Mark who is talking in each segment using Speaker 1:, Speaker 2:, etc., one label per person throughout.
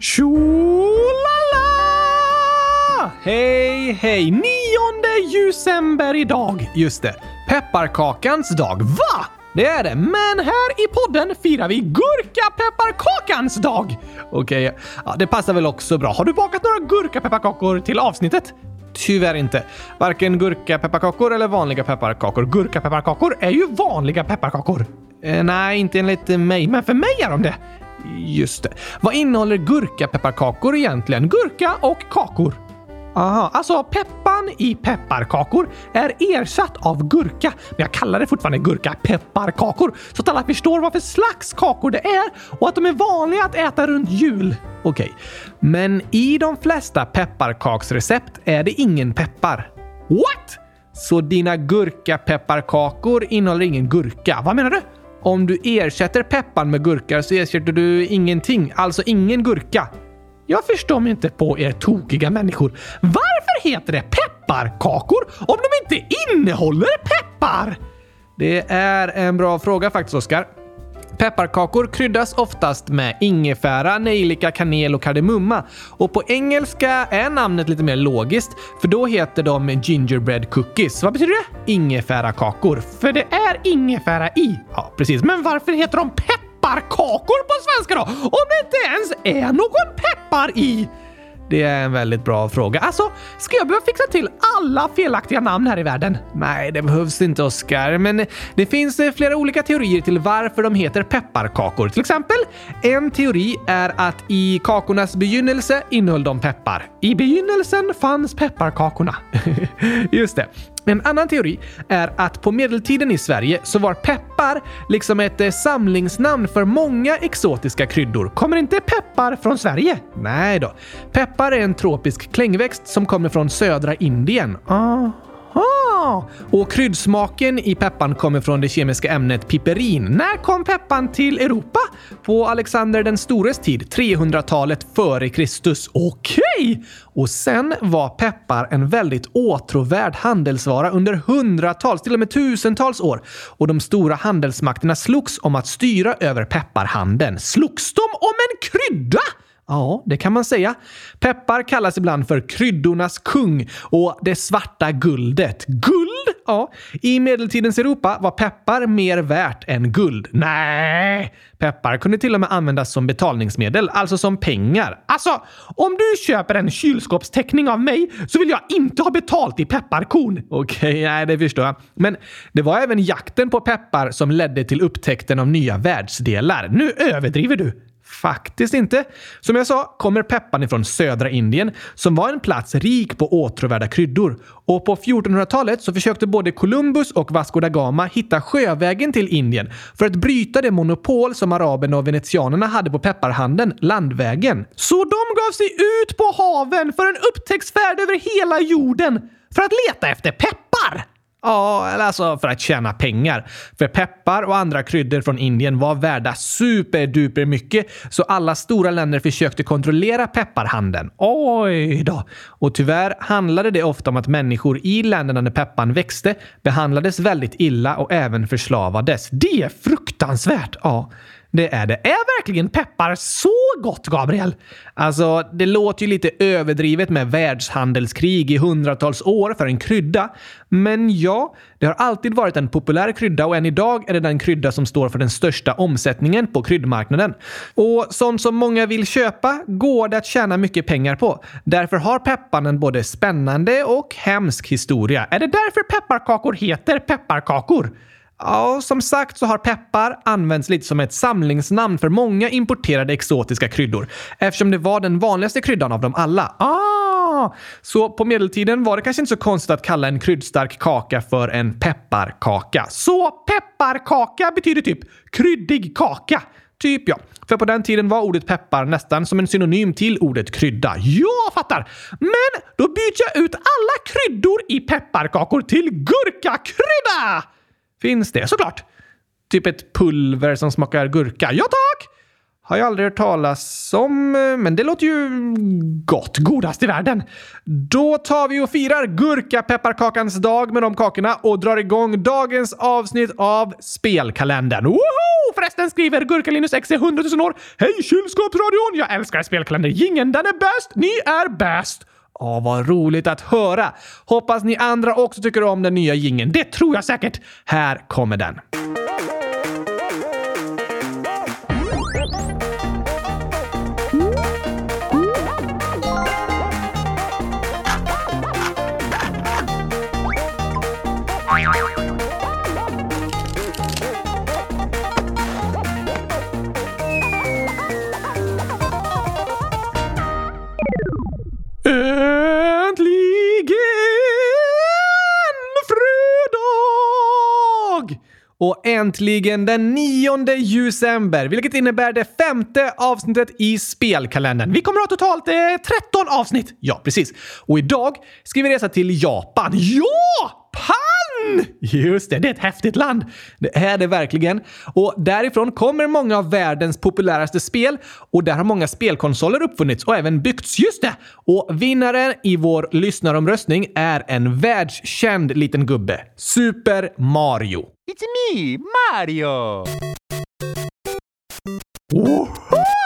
Speaker 1: Tjolala! Hej, hej! Nionde december idag. Just det. Pepparkakans dag. Va? Det är det, men här i podden firar vi gurkapepparkakans dag! Okej, okay. ja, det passar väl också bra. Har du bakat några gurkapepparkakor till avsnittet? Tyvärr inte. Varken gurkapepparkakor eller vanliga pepparkakor. Gurkapepparkakor är ju vanliga pepparkakor. Eh, nej, inte enligt mig, men för mig är de det. Just det. Vad innehåller gurkapepparkakor egentligen? Gurka och kakor. Aha, alltså peppan i pepparkakor är ersatt av gurka, men jag kallar det fortfarande gurka-pepparkakor så att alla förstår vad för slags kakor det är och att de är vanliga att äta runt jul. Okej, okay. men i de flesta pepparkaksrecept är det ingen peppar. What? Så dina gurka-pepparkakor innehåller ingen gurka? Vad menar du? Om du ersätter pepparn med gurka så ersätter du ingenting, alltså ingen gurka. Jag förstår mig inte på er tokiga människor. Varför heter det pepparkakor om de inte innehåller peppar? Det är en bra fråga faktiskt, Oskar. Pepparkakor kryddas oftast med ingefära, nejlika, kanel och kardemumma. Och på engelska är namnet lite mer logiskt, för då heter de gingerbread cookies. Vad betyder det? Ingefärakakor. För det är ingefära i. Ja, precis. Men varför heter de pepparkakor på svenska då? Om det inte ens är någon peppar i? Det är en väldigt bra fråga. Alltså, ska jag behöva fixa till alla felaktiga namn här i världen? Nej, det behövs inte, Oskar. Men det finns eh, flera olika teorier till varför de heter pepparkakor. Till exempel, en teori är att i kakornas begynnelse innehöll de peppar. I begynnelsen fanns pepparkakorna. Just det. En annan teori är att på medeltiden i Sverige så var peppar liksom ett eh, samlingsnamn för många exotiska kryddor. Kommer inte peppar från Sverige? Nej då. Peppar är en tropisk klängväxt som kommer från södra Indien. Aha. Och kryddsmaken i peppan kommer från det kemiska ämnet piperin. När kom peppan till Europa? På Alexander den stores tid, 300-talet före Kristus. Okej! Okay. Och sen var peppar en väldigt åtråvärd handelsvara under hundratals, till och med tusentals år. Och de stora handelsmakterna slogs om att styra över pepparhandeln. Slogs de om en krydda? Ja, det kan man säga. Peppar kallas ibland för kryddornas kung och det svarta guldet. Guld? Ja, i medeltidens Europa var peppar mer värt än guld. Nej, peppar kunde till och med användas som betalningsmedel, alltså som pengar. Alltså, om du köper en kylskåpsteckning av mig så vill jag inte ha betalt i pepparkorn. Okej, okay, nej, det förstår jag. Men det var även jakten på peppar som ledde till upptäckten av nya världsdelar. Nu överdriver du. Faktiskt inte. Som jag sa kommer pepparn ifrån södra Indien som var en plats rik på åtråvärda kryddor. Och på 1400-talet så försökte både Columbus och Vasco da Gama hitta sjövägen till Indien för att bryta det monopol som araberna och venetianerna hade på pepparhandeln, landvägen. Så de gav sig ut på haven för en upptäcktsfärd över hela jorden för att leta efter peppar! Ja, eller alltså för att tjäna pengar. För peppar och andra kryddor från Indien var värda superduper mycket, så alla stora länder försökte kontrollera pepparhandeln. Oj då! Och tyvärr handlade det ofta om att människor i länderna där pepparn växte behandlades väldigt illa och även förslavades. Det är fruktansvärt! Ja. Det är det. Är verkligen peppar så gott, Gabriel? Alltså, det låter ju lite överdrivet med världshandelskrig i hundratals år för en krydda. Men ja, det har alltid varit en populär krydda och än idag är det den krydda som står för den största omsättningen på kryddmarknaden. Och sånt som många vill köpa går det att tjäna mycket pengar på. Därför har pepparn en både spännande och hemsk historia. Är det därför pepparkakor heter pepparkakor? Ja, som sagt så har peppar använts lite som ett samlingsnamn för många importerade exotiska kryddor eftersom det var den vanligaste kryddan av dem alla. Ah! Så på medeltiden var det kanske inte så konstigt att kalla en kryddstark kaka för en pepparkaka. Så pepparkaka betyder typ kryddig kaka. Typ ja. För på den tiden var ordet peppar nästan som en synonym till ordet krydda. Jag fattar! Men då byter jag ut alla kryddor i pepparkakor till gurkakrydda! Finns det? Såklart! Typ ett pulver som smakar gurka. Ja tack! Har jag aldrig hört talas om, eh, men det låter ju gott. Godast i världen. Då tar vi och firar gurkapepparkakans dag med de kakorna och drar igång dagens avsnitt av Spelkalendern. Woho! Förresten skriver Gurkalinus X 100 000 år. Hej kylskåpsradion! Jag älskar spelkalender. Gingen, den är bäst! Ni är bäst! Ja, vad roligt att höra! Hoppas ni andra också tycker om den nya gingen. Det tror jag säkert. Här kommer den. Och äntligen den 9 december, vilket innebär det femte avsnittet i spelkalendern. Vi kommer ha totalt eh, 13 avsnitt. Ja, precis. Och idag ska vi resa till Japan. Ja! Japan! Just det, det är ett häftigt land. Det är det verkligen. Och därifrån kommer många av världens populäraste spel och där har många spelkonsoler uppfunnits och även byggts. Just det! Och vinnaren i vår lyssnaromröstning är en världskänd liten gubbe. Super Mario.
Speaker 2: It's me, Mario!
Speaker 1: Woho!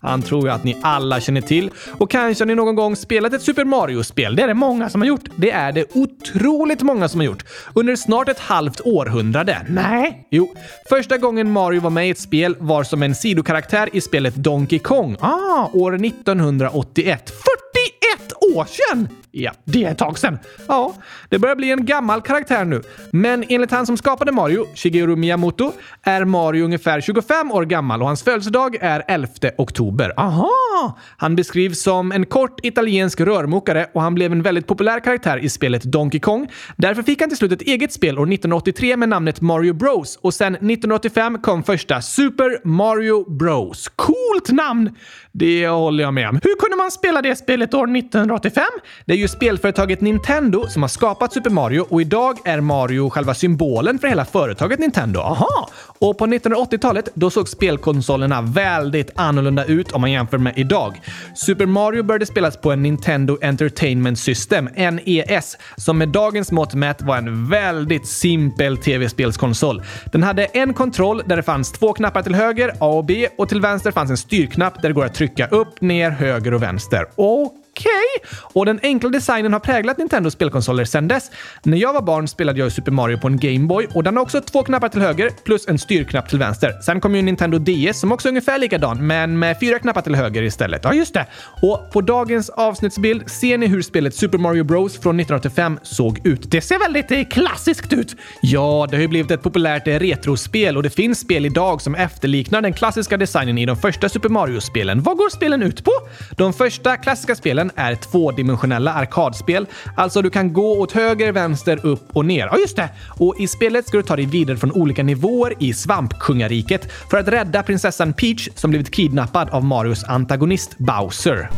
Speaker 1: Han tror ju att ni alla känner till. Och kanske har ni någon gång spelat ett Super Mario-spel. Det är det många som har gjort. Det är det otroligt många som har gjort. Under snart ett halvt århundrade. Nej. Jo. Första gången Mario var med i ett spel var som en sidokaraktär i spelet Donkey Kong. Ah, år 1981. 41 år sedan! Ja, det är ett tag sedan. Ja, det börjar bli en gammal karaktär nu. Men enligt han som skapade Mario, Shigeru Miyamoto, är Mario ungefär 25 år gammal och hans födelsedag är 11 oktober. Aha! Han beskrivs som en kort italiensk rörmokare och han blev en väldigt populär karaktär i spelet Donkey Kong. Därför fick han till slut ett eget spel år 1983 med namnet Mario Bros och sen 1985 kom första Super Mario Bros. Coolt namn! Det håller jag med om. Hur kunde man spela det spelet år 1985? Det är ju spelföretaget Nintendo som har skapat Super Mario och idag är Mario själva symbolen för hela företaget Nintendo. Aha! Och på 1980-talet då såg spelkonsolerna väldigt annorlunda ut om man jämför med idag. Super Mario började spelas på en Nintendo Entertainment System, NES, som med dagens mått mätt var en väldigt simpel tv-spelskonsol. Den hade en kontroll där det fanns två knappar till höger, A och B, och till vänster fanns en styrknapp där det går att trycka upp, ner, höger och vänster. Okej! Okej. Okay. Och den enkla designen har präglat Nintendos spelkonsoler sedan dess. När jag var barn spelade jag Super Mario på en Gameboy och den har också två knappar till höger plus en styrknapp till vänster. Sen kom ju Nintendo DS som också är ungefär likadan, men med fyra knappar till höger istället. Ja, just det. Och på dagens avsnittsbild ser ni hur spelet Super Mario Bros från 1985 såg ut. Det ser väldigt eh, klassiskt ut. Ja, det har ju blivit ett populärt eh, retrospel och det finns spel idag som efterliknar den klassiska designen i de första Super Mario-spelen. Vad går spelen ut på? De första klassiska spelen spelen är tvådimensionella arkadspel. Alltså du kan gå åt höger, vänster, upp och ner. Ja, just det! Och i spelet ska du ta dig vidare från olika nivåer i svampkungariket för att rädda prinsessan Peach som blivit kidnappad av Marios antagonist Bowser.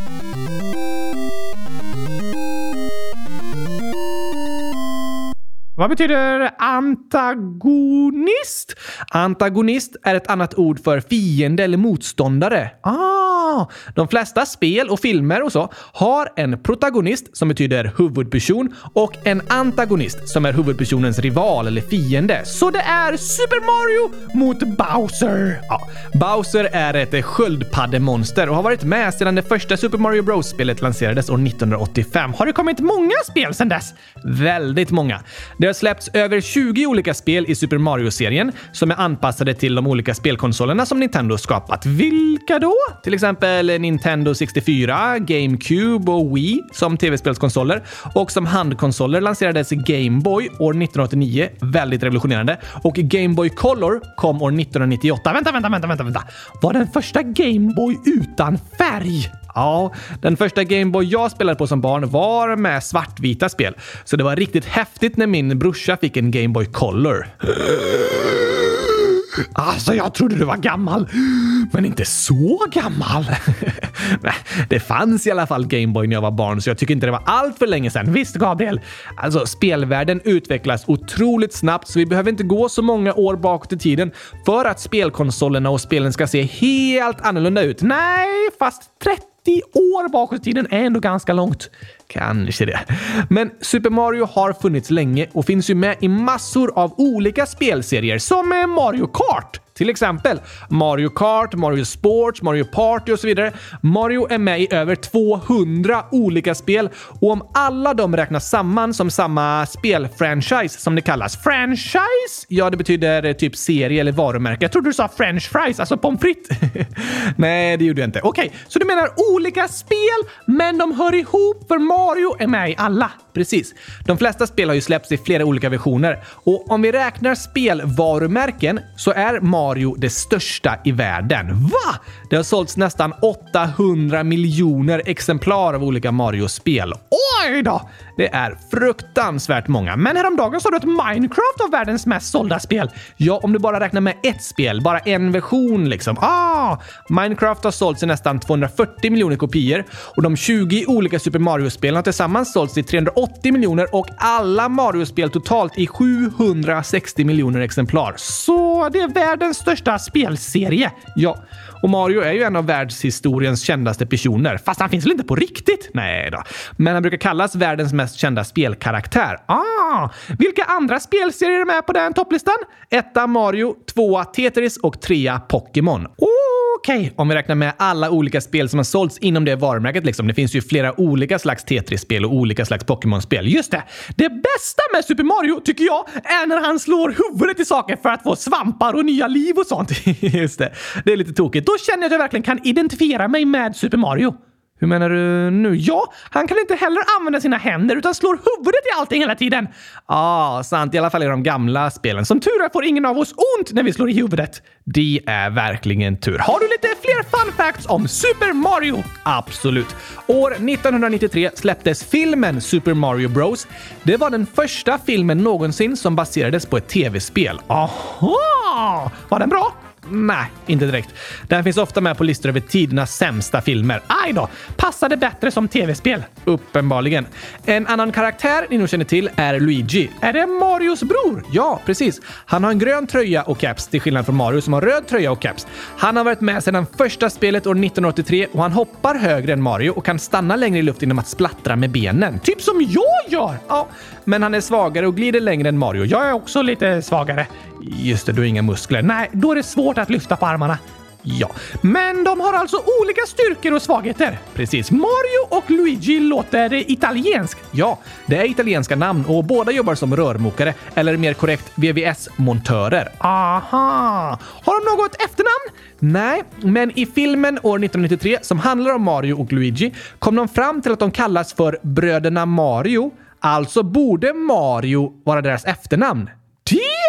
Speaker 1: Vad betyder antagonist? Antagonist är ett annat ord för fiende eller motståndare. Ah, de flesta spel och filmer och så har en protagonist som betyder huvudperson och en antagonist som är huvudpersonens rival eller fiende. Så det är Super Mario mot Bowser! Ja, Bowser är ett sköldpaddemonster och har varit med sedan det första Super Mario Bros-spelet lanserades år 1985. Har det kommit många spel sedan dess? Väldigt många. Det det har släppts över 20 olika spel i Super Mario-serien som är anpassade till de olika spelkonsolerna som Nintendo skapat. Vilka då? Till exempel Nintendo 64, GameCube och Wii som tv-spelskonsoler och som handkonsoler lanserades Game Boy år 1989, väldigt revolutionerande, och Game Boy Color kom år 1998. Vänta, vänta, vänta, vänta, vänta! Var den första Game Boy utan färg? Ja, den första Gameboy jag spelade på som barn var med svartvita spel. Så det var riktigt häftigt när min brorsa fick en Gameboy Color. Alltså, jag trodde du var gammal, men inte så gammal. det fanns i alla fall Gameboy när jag var barn, så jag tycker inte det var allt för länge sedan. Visst, Gabriel? Alltså, spelvärlden utvecklas otroligt snabbt, så vi behöver inte gå så många år bakåt i tiden för att spelkonsolerna och spelen ska se helt annorlunda ut. Nej, fast 30 år bakåt i tiden är ändå ganska långt. Kanske det. Men Super Mario har funnits länge och finns ju med i massor av olika spelserier som eh, Mario Kart. Till exempel Mario Kart, Mario Sports, Mario Party och så vidare. Mario är med i över 200 olika spel och om alla de räknas samman som samma spelfranchise som det kallas. Franchise? Ja, det betyder eh, typ serie eller varumärke. Jag trodde du sa french fries, alltså pommes frites. Nej, det gjorde jag inte. Okej, okay, så du menar olika spel, men de hör ihop för Mario Mario är med i alla? Precis. De flesta spel har ju släppts i flera olika versioner och om vi räknar spelvarumärken så är Mario det största i världen. Va? Det har sålts nästan 800 miljoner exemplar av olika Mario-spel. Nej då! Det är fruktansvärt många. Men häromdagen sa du att Minecraft var världens mest sålda spel. Ja, om du bara räknar med ett spel, bara en version liksom. Ah! Minecraft har sålts i nästan 240 miljoner kopior och de 20 olika Super Mario-spelen har tillsammans sålts i 380 miljoner och alla Mario-spel totalt i 760 miljoner exemplar. Så det är världens största spelserie. Ja, och Mario är ju en av världshistoriens kändaste personer. Fast han finns väl inte på riktigt? Nej då. Men han brukar kallas världens mest kända spelkaraktär. Ah! Vilka andra spelserier är med på den topplistan? Etta Mario, tvåa Tetris och trea Pokémon. Okej, okay. om vi räknar med alla olika spel som har sålts inom det varumärket. Liksom. Det finns ju flera olika slags Tetris-spel och olika slags Pokémon-spel. Just det! Det bästa med Super Mario, tycker jag, är när han slår huvudet i saker för att få svampar och nya liv och sånt. Just det. Det är lite tokigt. Då känner jag att jag verkligen kan identifiera mig med Super Mario. Hur menar du nu? Ja, han kan inte heller använda sina händer utan slår huvudet i allting hela tiden. Ja, ah, sant. I alla fall i de gamla spelen. Som tur är får ingen av oss ont när vi slår i huvudet. Det är verkligen tur. Har du lite fler fun facts om Super Mario? Absolut. År 1993 släpptes filmen Super Mario Bros. Det var den första filmen någonsin som baserades på ett tv-spel. Aha! Var den bra? Nej, inte direkt. Den finns ofta med på listor över tidernas sämsta filmer. Aj då! Passade bättre som tv-spel. Uppenbarligen. En annan karaktär ni nog känner till är Luigi. Är det Marios bror? Ja, precis. Han har en grön tröja och caps till skillnad från Mario som har röd tröja och caps. Han har varit med sedan första spelet år 1983 och han hoppar högre än Mario och kan stanna längre i luften genom att splattra med benen. Typ som jag gör! Ja, men han är svagare och glider längre än Mario. Jag är också lite svagare. Just det, du har inga muskler. Nej, då är det svårt att lyfta på armarna. Ja, men de har alltså olika styrkor och svagheter. Precis. Mario och Luigi låter italienskt. Ja, det är italienska namn och båda jobbar som rörmokare, eller mer korrekt VVS-montörer. Aha! Har de något efternamn? Nej, men i filmen år 1993 som handlar om Mario och Luigi kom de fram till att de kallas för Bröderna Mario. Alltså borde Mario vara deras efternamn.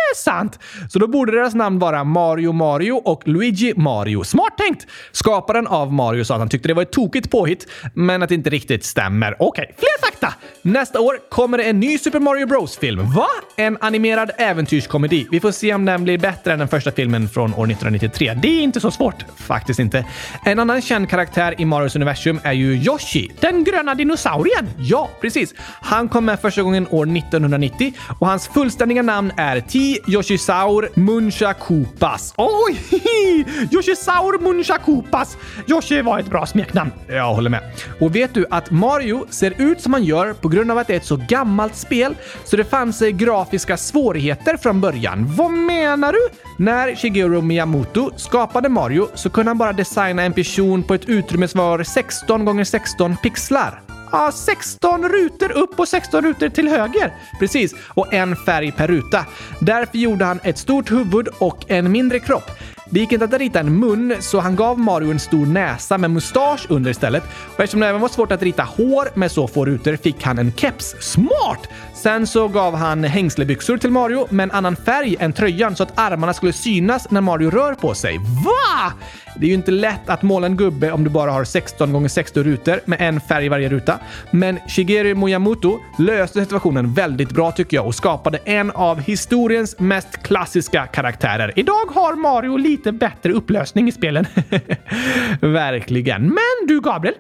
Speaker 1: Det är sant! Så då borde deras namn vara Mario Mario och Luigi Mario. Smart tänkt! Skaparen av Mario sa att han tyckte det var ett tokigt påhitt, men att det inte riktigt stämmer. Okej, okay, fler fakta! Nästa år kommer det en ny Super Mario Bros-film. Va? En animerad äventyrskomedi. Vi får se om den blir bättre än den första filmen från år 1993. Det är inte så svårt. Faktiskt inte. En annan känd karaktär i Marios universum är ju Yoshi. Den gröna dinosaurien! Ja, precis. Han kom med första gången år 1990 och hans fullständiga namn är T. Yoshisaur Munchakupas. Oj! Yoshisaur Munchakupas! Yoshi var ett bra smeknamn. Jag håller med. Och vet du att Mario ser ut som han gör på grund av att det är ett så gammalt spel så det fanns grafiska svårigheter från början. Vad menar du? När Shigeru Miyamoto skapade Mario så kunde han bara designa en person på ett utrymme som var 16 x 16 pixlar. Ja, 16 rutor upp och 16 rutor till höger. Precis, och en färg per ruta. Därför gjorde han ett stort huvud och en mindre kropp. Det gick inte att rita en mun, så han gav Mario en stor näsa med mustasch under istället. Och eftersom det även var svårt att rita hår med så få rutor fick han en keps. Smart! Sen så gav han hängslebyxor till Mario med en annan färg än tröjan så att armarna skulle synas när Mario rör på sig. Va? Det är ju inte lätt att måla en gubbe om du bara har 16 x 16 rutor med en färg i varje ruta. Men Shigeru Miyamoto löste situationen väldigt bra tycker jag och skapade en av historiens mest klassiska karaktärer. Idag har Mario lite bättre upplösning i spelen. Verkligen. Men du Gabriel,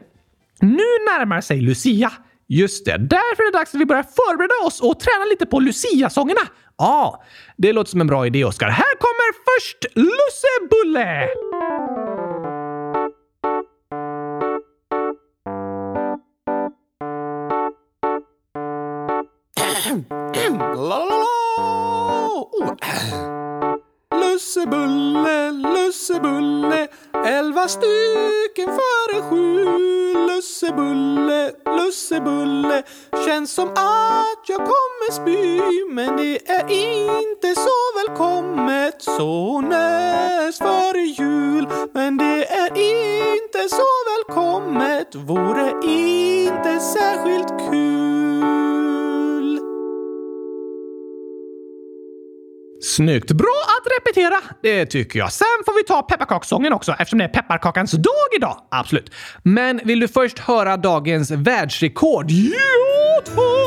Speaker 1: nu närmar sig Lucia. Just det, därför är det dags att vi börjar förbereda oss och träna lite på Lucia-sångerna. Ja, ah, det låter som en bra idé, Oskar. Här kommer först Lussebulle! Oh. Lussebulle, lussebulle, elva stycken före sju. Lussebulle, lussebulle, känns som att jag kommer spy. Men det är inte så välkommet så näst före jul. Snyggt! Bra att repetera! Det tycker jag. Sen får vi ta pepparkakssången också eftersom det är pepparkakans dag idag. Absolut. Men vill du först höra dagens världsrekord? Jo, två!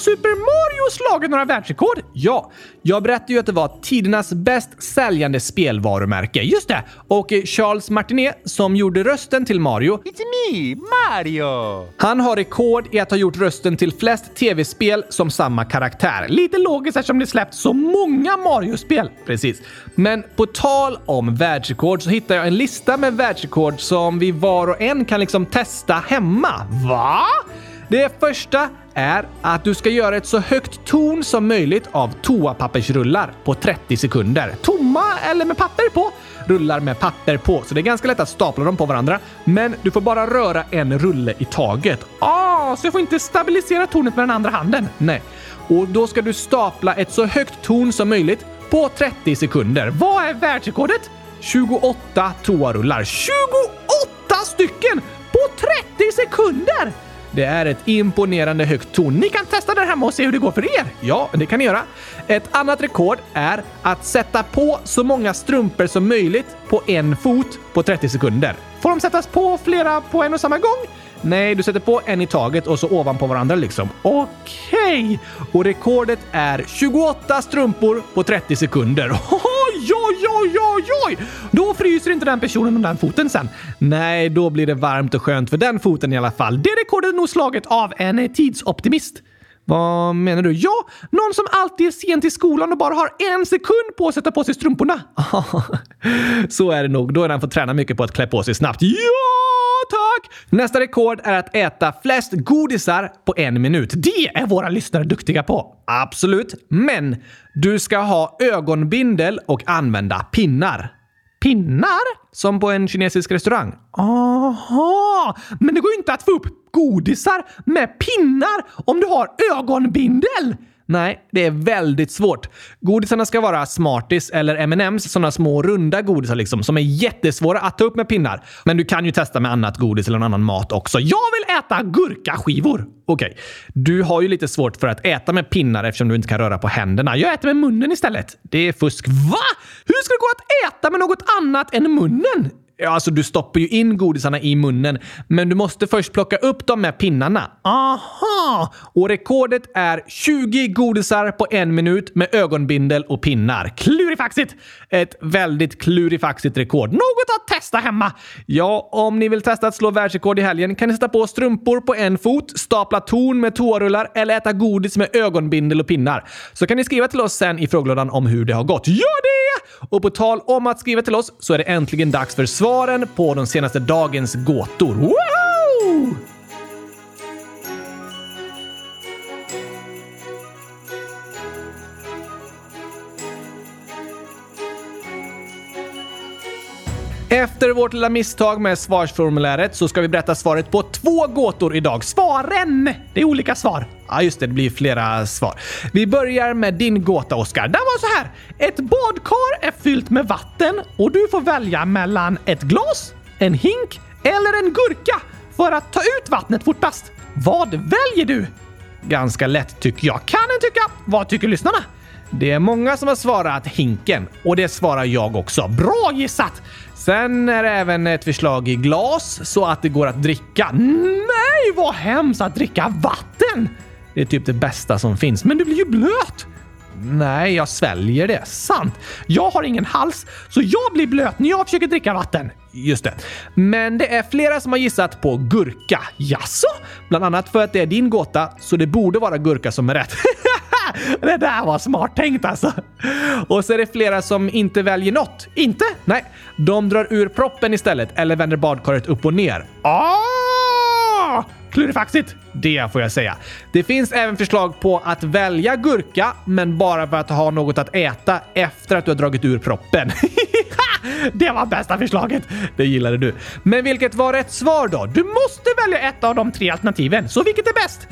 Speaker 1: Super Mario slagit några världsrekord? Ja, jag berättade ju att det var tidernas bäst säljande spelvarumärke. Just det! Och Charles Martinet, som gjorde rösten till Mario,
Speaker 2: It's me, Mario!
Speaker 1: han har rekord i att ha gjort rösten till flest tv-spel som samma karaktär. Lite logiskt eftersom det släppts så många Mario-spel. Precis. Men på tal om världsrekord så hittar jag en lista med världsrekord som vi var och en kan liksom testa hemma. Va? Det första är att du ska göra ett så högt torn som möjligt av toapappersrullar på 30 sekunder. Tomma eller med papper på? Rullar med papper på, så det är ganska lätt att stapla dem på varandra. Men du får bara röra en rulle i taget. Ah, så jag får inte stabilisera tornet med den andra handen? Nej. Och då ska du stapla ett så högt torn som möjligt på 30 sekunder. Vad är världsrekordet? 28 toarullar. 28 stycken på 30 sekunder! Det är ett imponerande högt torn. Ni kan testa det hemma och se hur det går för er. Ja, det kan ni göra. Ett annat rekord är att sätta på så många strumpor som möjligt på en fot på 30 sekunder. Får de sättas på flera på en och samma gång? Nej, du sätter på en i taget och så ovanpå varandra liksom. Okej! Och rekordet är 28 strumpor på 30 sekunder. Oj, oj, oj, oj, oj! Då fryser inte den personen om den foten sen. Nej, då blir det varmt och skönt för den foten i alla fall. Det rekordet är nog slaget av en eh, tidsoptimist. Vad menar du? Ja, någon som alltid är sen till skolan och bara har en sekund på att sätta på sig strumporna. Så är det nog. Då har den fått träna mycket på att klä på sig snabbt. Ja, tack! Nästa rekord är att äta flest godisar på en minut. Det är våra lyssnare duktiga på. Absolut. Men du ska ha ögonbindel och använda pinnar. Pinnar? Som på en kinesisk restaurang? Aha! Men det går ju inte att få upp godisar med pinnar om du har ögonbindel! Nej, det är väldigt svårt. Godisarna ska vara Smarties eller M&M's, sådana små runda godisar liksom, som är jättesvåra att ta upp med pinnar. Men du kan ju testa med annat godis eller någon annan mat också. Jag vill äta gurkaskivor! Okej, okay. du har ju lite svårt för att äta med pinnar eftersom du inte kan röra på händerna. Jag äter med munnen istället. Det är fusk. Va? Hur ska det gå att äta med något annat än munnen? Ja, alltså du stoppar ju in godisarna i munnen, men du måste först plocka upp dem med pinnarna. Aha! Och rekordet är 20 godisar på en minut med ögonbindel och pinnar. Klurifaxigt! Ett väldigt klurifaxigt rekord. Något att testa hemma! Ja, om ni vill testa att slå världsrekord i helgen kan ni sätta på strumpor på en fot, stapla torn med toarullar eller äta godis med ögonbindel och pinnar. Så kan ni skriva till oss sen i frågelådan om hur det har gått. Gör det! Och på tal om att skriva till oss så är det äntligen dags för svaren på de senaste dagens gåtor. Wow! Efter vårt lilla misstag med svarsformuläret så ska vi berätta svaret på två gåtor idag. Svaren! Det är olika svar. Ja, just det. Det blir flera svar. Vi börjar med din gåta, Oskar. Den var så här. Ett badkar är fyllt med vatten och du får välja mellan ett glas, en hink eller en gurka för att ta ut vattnet fortast. Vad väljer du? Ganska lätt tycker jag. Kan en tycka. Vad tycker lyssnarna? Det är många som har svarat hinken och det svarar jag också. Bra gissat! Sen är det även ett förslag i glas så att det går att dricka. Nej, vad hemskt att dricka vatten! Det är typ det bästa som finns, men du blir ju blöt! Nej, jag sväljer det. Sant. Jag har ingen hals, så jag blir blöt när jag försöker dricka vatten. Just det. Men det är flera som har gissat på gurka. Jaså? Bland annat för att det är din gåta, så det borde vara gurka som är rätt. det där var smart tänkt alltså. Och så är det flera som inte väljer något. Inte? Nej, de drar ur proppen istället eller vänder badkaret upp och ner. Ah! Klurifaxigt! Det får jag säga. Det finns även förslag på att välja gurka, men bara för att ha något att äta efter att du har dragit ur proppen. det var bästa förslaget! Det gillade du. Men vilket var rätt svar då? Du måste välja ett av de tre alternativen, så vilket är bäst?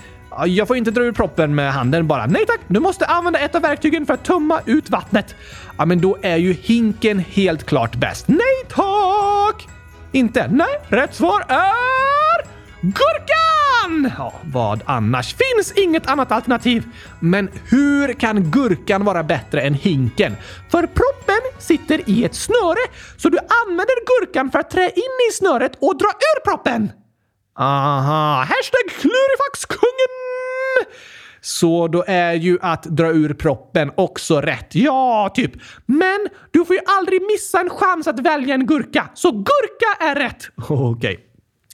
Speaker 1: Jag får inte dra ur proppen med handen bara. Nej tack, du måste använda ett av verktygen för att tömma ut vattnet. Ja, men då är ju hinken helt klart bäst. Nej tack! Inte? Nej, rätt svar är... Gurkan! Ja, vad annars? Finns inget annat alternativ. Men hur kan gurkan vara bättre än hinken? För proppen sitter i ett snöre, så du använder gurkan för att trä in i snöret och dra ur proppen. Aha, hashtag klurifaxkungen! Så då är ju att dra ur proppen också rätt. Ja, typ. Men du får ju aldrig missa en chans att välja en gurka. Så gurka är rätt! Okej. Okay.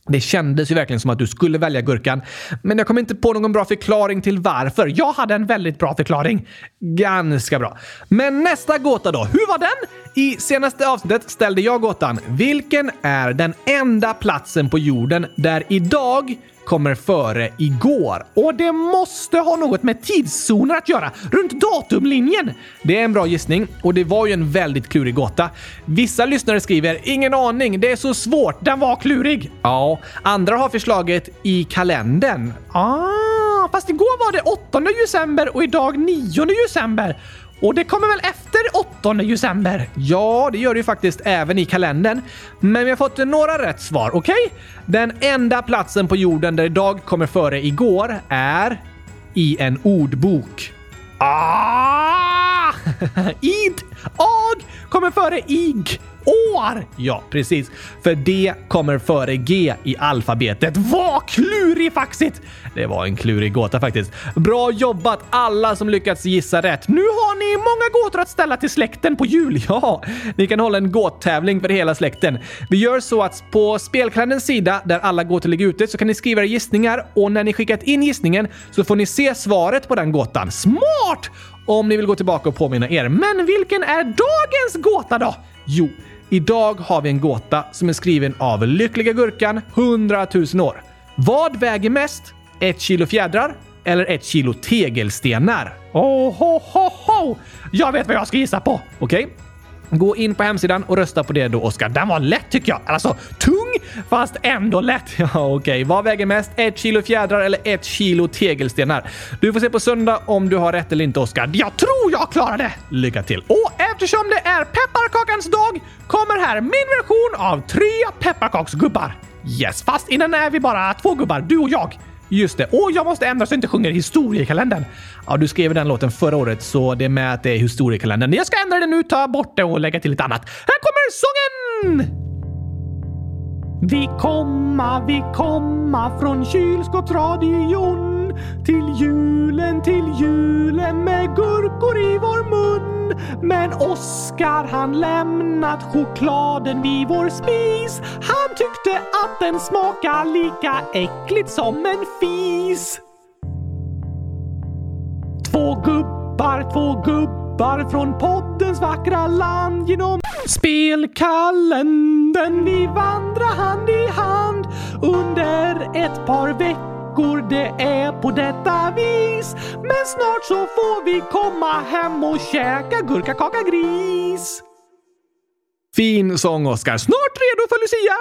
Speaker 1: Det kändes ju verkligen som att du skulle välja gurkan, men jag kom inte på någon bra förklaring till varför. Jag hade en väldigt bra förklaring. Ganska bra. Men nästa gåta då, hur var den? I senaste avsnittet ställde jag gåtan “Vilken är den enda platsen på jorden där idag kommer före igår. Och det måste ha något med tidszoner att göra, runt datumlinjen. Det är en bra gissning och det var ju en väldigt klurig gåta. Vissa lyssnare skriver “Ingen aning, det är så svårt, den var klurig”. Ja, andra har förslaget i kalendern. Ah, fast igår var det 8 december och idag 9 december. Och det kommer väl efter 8 december? Ja, det gör det ju faktiskt även i kalendern. Men vi har fått några rätt svar, okej? Okay? Den enda platsen på jorden där idag kommer före igår är i en ordbok. Ah! Id, ag kommer före ig år! Ja, precis. För D kommer före G i alfabetet. Vad klurifaxigt! Det var en klurig gåta faktiskt. Bra jobbat alla som lyckats gissa rätt. Nu har ni många gåtor att ställa till släkten på jul. Ja, ni kan hålla en gåttävling för hela släkten. Vi gör så att på spelkalenderns sida där alla gåtor ligger ute så kan ni skriva era gissningar och när ni skickat in gissningen så får ni se svaret på den gåtan. Smart! Om ni vill gå tillbaka och påminna er. Men vilken är dagens gåta då? Jo, Idag har vi en gåta som är skriven av Lyckliga Gurkan 100 000 år. Vad väger mest? Ett kilo fjädrar eller ett kilo tegelstenar? Oh, ho, ho, ho! Jag vet vad jag ska gissa på! Okej? Okay. Gå in på hemsidan och rösta på det då, Oskar. Den var lätt tycker jag. Alltså tung, fast ändå lätt. Ja, okej. Okay. Vad väger mest? Ett kilo fjädrar eller ett kilo tegelstenar? Du får se på söndag om du har rätt eller inte, Oskar. Jag tror jag klarar det! Lycka till! Och eftersom det är pepparkakans dag kommer här min version av tre pepparkaksgubbar. Yes, fast innan är vi bara två gubbar, du och jag. Just det. Åh, jag måste ändra så jag inte sjunger historiekalendern. Ja, du skrev den låten förra året, så det är med att det är historiekalendern. Jag ska ändra den nu, ta bort det och lägga till lite annat. Här kommer sången! Vi komma, vi komma från kylskåpsradion till julen, till julen med gurkor i vår mun. Men Oskar han lämnat chokladen vid vår spis. Han tyckte att den smakade lika äckligt som en fis. Två gubbar, två gubbar från poddens vackra land genom spelkalendern vi vandrar hand i hand under ett par veckor veckor det är på detta vis. Men snart så får vi komma hem och käka gurkakaka gris. Fin sång, Oskar. Snart redo för Lucia!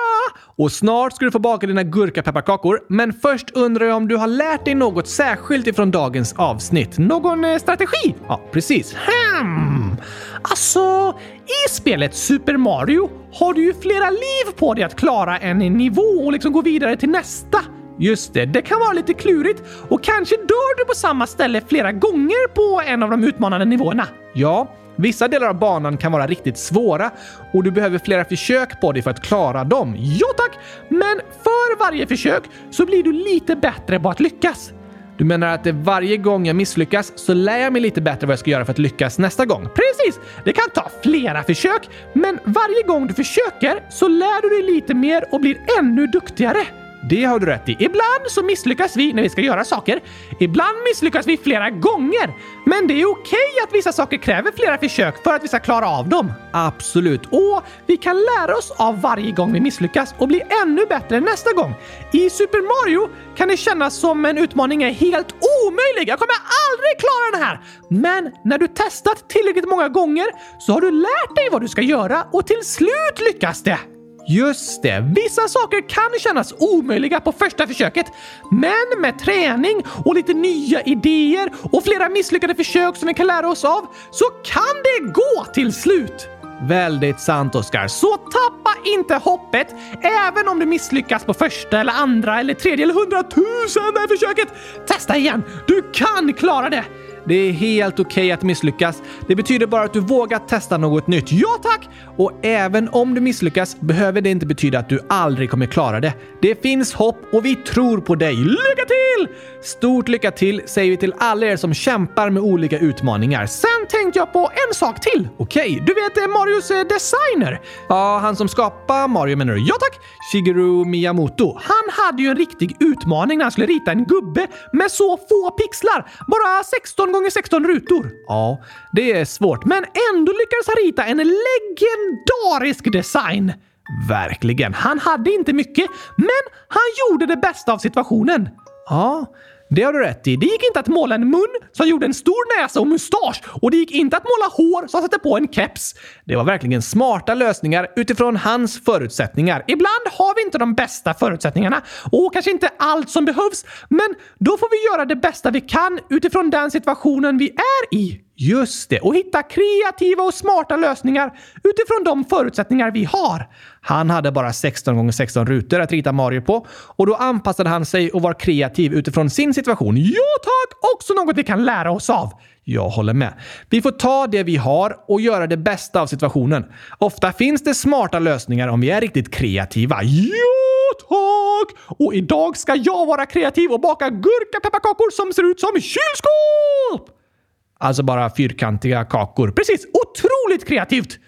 Speaker 1: Och snart ska du få baka dina gurkapepparkakor. Men först undrar jag om du har lärt dig något särskilt ifrån dagens avsnitt? Någon eh, strategi? Ja, precis. Hmm. Alltså, i spelet Super Mario har du ju flera liv på dig att klara en nivå och liksom gå vidare till nästa. Just det, det kan vara lite klurigt och kanske dör du på samma ställe flera gånger på en av de utmanande nivåerna. Ja, vissa delar av banan kan vara riktigt svåra och du behöver flera försök på dig för att klara dem. Ja tack! Men för varje försök så blir du lite bättre på att lyckas. Du menar att varje gång jag misslyckas så lär jag mig lite bättre vad jag ska göra för att lyckas nästa gång? Precis! Det kan ta flera försök, men varje gång du försöker så lär du dig lite mer och blir ännu duktigare. Det har du rätt i. Ibland så misslyckas vi när vi ska göra saker. Ibland misslyckas vi flera gånger. Men det är okej att vissa saker kräver flera försök för att vi ska klara av dem. Absolut. Och vi kan lära oss av varje gång vi misslyckas och bli ännu bättre nästa gång. I Super Mario kan det kännas som en utmaning är helt omöjlig. Jag kommer aldrig klara den här! Men när du testat tillräckligt många gånger så har du lärt dig vad du ska göra och till slut lyckas det. Just det, vissa saker kan kännas omöjliga på första försöket. Men med träning och lite nya idéer och flera misslyckade försök som vi kan lära oss av så kan det gå till slut. Väldigt sant, Oskar. Så tappa inte hoppet, även om du misslyckas på första eller andra eller tredje eller hundratusende försöket. Testa igen! Du kan klara det! Det är helt okej okay att misslyckas. Det betyder bara att du vågar testa något nytt. Ja tack! Och även om du misslyckas behöver det inte betyda att du aldrig kommer klara det. Det finns hopp och vi tror på dig. Lycka till! Stort lycka till säger vi till alla er som kämpar med olika utmaningar. Sen tänkte jag på en sak till. Okej, okay, du vet eh, Marios eh, designer? Ja, han som skapar Mario menar du? Ja tack! Shigeru Miyamoto. Han hade ju en riktig utmaning när han skulle rita en gubbe med så få pixlar. Bara 16 gånger 16 rutor. Ja, det är svårt, men ändå lyckades han rita en legendarisk design. Verkligen. Han hade inte mycket, men han gjorde det bästa av situationen. Ja, det har du rätt i. Det gick inte att måla en mun som gjorde en stor näsa och mustasch och det gick inte att måla hår som satte på en keps. Det var verkligen smarta lösningar utifrån hans förutsättningar. Ibland har vi inte de bästa förutsättningarna och kanske inte allt som behövs, men då får vi göra det bästa vi kan utifrån den situationen vi är i. Just det, och hitta kreativa och smarta lösningar utifrån de förutsättningar vi har. Han hade bara 16 x 16 rutor att rita Mario på och då anpassade han sig och var kreativ utifrån sin situation. Ja tack! Också något vi kan lära oss av. Jag håller med. Vi får ta det vi har och göra det bästa av situationen. Ofta finns det smarta lösningar om vi är riktigt kreativa. Ja tack! Och idag ska jag vara kreativ och baka gurkapepparkakor som ser ut som kylskåp! Alltså bara fyrkantiga kakor. Precis! Otroligt kreativt!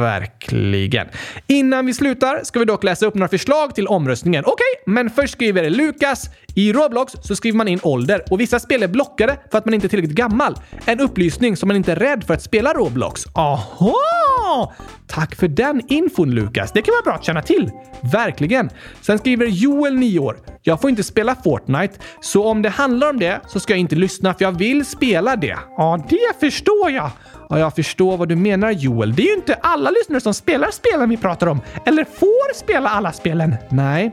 Speaker 1: Verkligen. Innan vi slutar ska vi dock läsa upp några förslag till omröstningen. Okej, okay, men först skriver Lukas. I Roblox så skriver man in ålder och vissa spel är blockade för att man inte är tillräckligt gammal. En upplysning så man inte är rädd för att spela Roblox. Aha! Tack för den infon Lukas. Det kan vara bra att känna till. Verkligen. Sen skriver Joel 9 år. Jag får inte spela Fortnite, så om det handlar om det så ska jag inte lyssna för jag vill spela det. Ja, det förstår jag. Ja, jag förstår vad du menar Joel. Det är ju inte alla lyssnare som spelar spelen vi pratar om. Eller får spela alla spelen. Nej,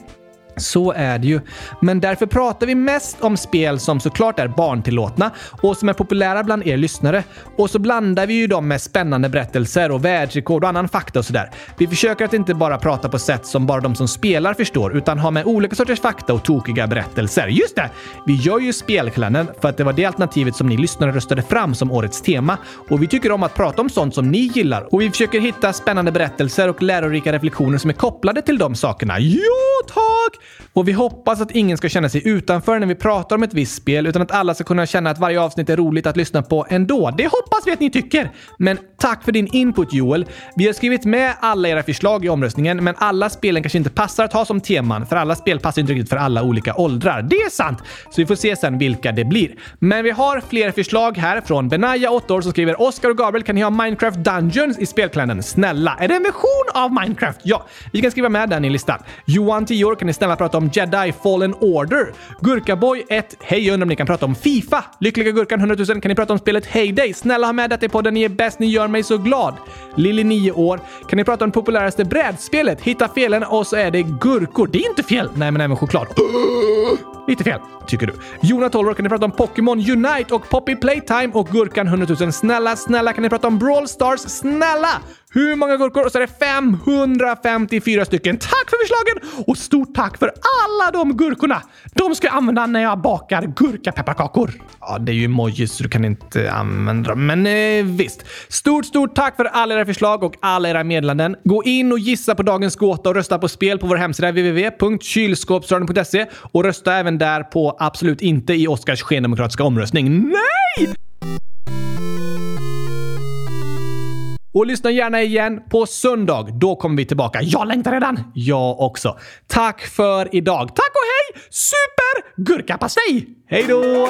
Speaker 1: så är det ju. Men därför pratar vi mest om spel som såklart är barntillåtna och som är populära bland er lyssnare. Och så blandar vi ju dem med spännande berättelser och världsrekord och annan fakta och sådär. Vi försöker att inte bara prata på sätt som bara de som spelar förstår, utan ha med olika sorters fakta och tokiga berättelser. Just det! Vi gör ju Spelkalendern för att det var det alternativet som ni lyssnare röstade fram som årets tema. Och vi tycker om att prata om sånt som ni gillar. Och vi försöker hitta spännande berättelser och lärorika reflektioner som är kopplade till de sakerna. Ja, tack! Och vi hoppas att ingen ska känna sig utanför när vi pratar om ett visst spel, utan att alla ska kunna känna att varje avsnitt är roligt att lyssna på ändå. Det hoppas vi att ni tycker! Men tack för din input Joel. Vi har skrivit med alla era förslag i omröstningen, men alla spelen kanske inte passar att ha som teman, för alla spel passar inte riktigt för alla olika åldrar. Det är sant! Så vi får se sen vilka det blir. Men vi har fler förslag här från Benaya, 8 år, som skriver “Oskar och Gabriel, kan ni ha Minecraft Dungeons i spelkalendern? Snälla! Är det en version av Minecraft? Ja, vi kan skriva med den i listan. Johan, 10 år, kan ni snälla prata om Jedi Fallen Order. Gurkaboy 1. Hej, jag undrar om ni kan prata om Fifa. Lyckliga Gurkan 100 000. Kan ni prata om spelet Heyday? Snälla ha med detta i podden. Ni är bäst. Ni gör mig så glad. Lilly 9 år. Kan ni prata om populäraste brädspelet? Hitta felen och så är det gurkor. Det är inte fel. Nej, men även choklad. Lite fel, tycker du. Jona 12 år, kan ni prata om Pokémon Unite och Poppy Playtime och Gurkan 100 000. Snälla, snälla kan ni prata om Brawl Stars? Snälla! Hur många gurkor? Och så är det 554 stycken. Tack för förslagen! Och stort tack för alla de gurkorna! De ska jag använda när jag bakar gurkapepparkakor. Ja, det är ju emojis så du kan inte använda dem, men eh, visst. Stort, stort tack för alla era förslag och alla era meddelanden. Gå in och gissa på dagens gåta och rösta på spel på vår hemsida www.kylskåpsradion.se och rösta även där på Absolut inte i Oscars skendemokratiska omröstning. Nej! Och lyssna gärna igen på söndag. Då kommer vi tillbaka. Jag längtar redan! Jag också. Tack för idag. Tack och hej! Super gurkapastej! Hej då!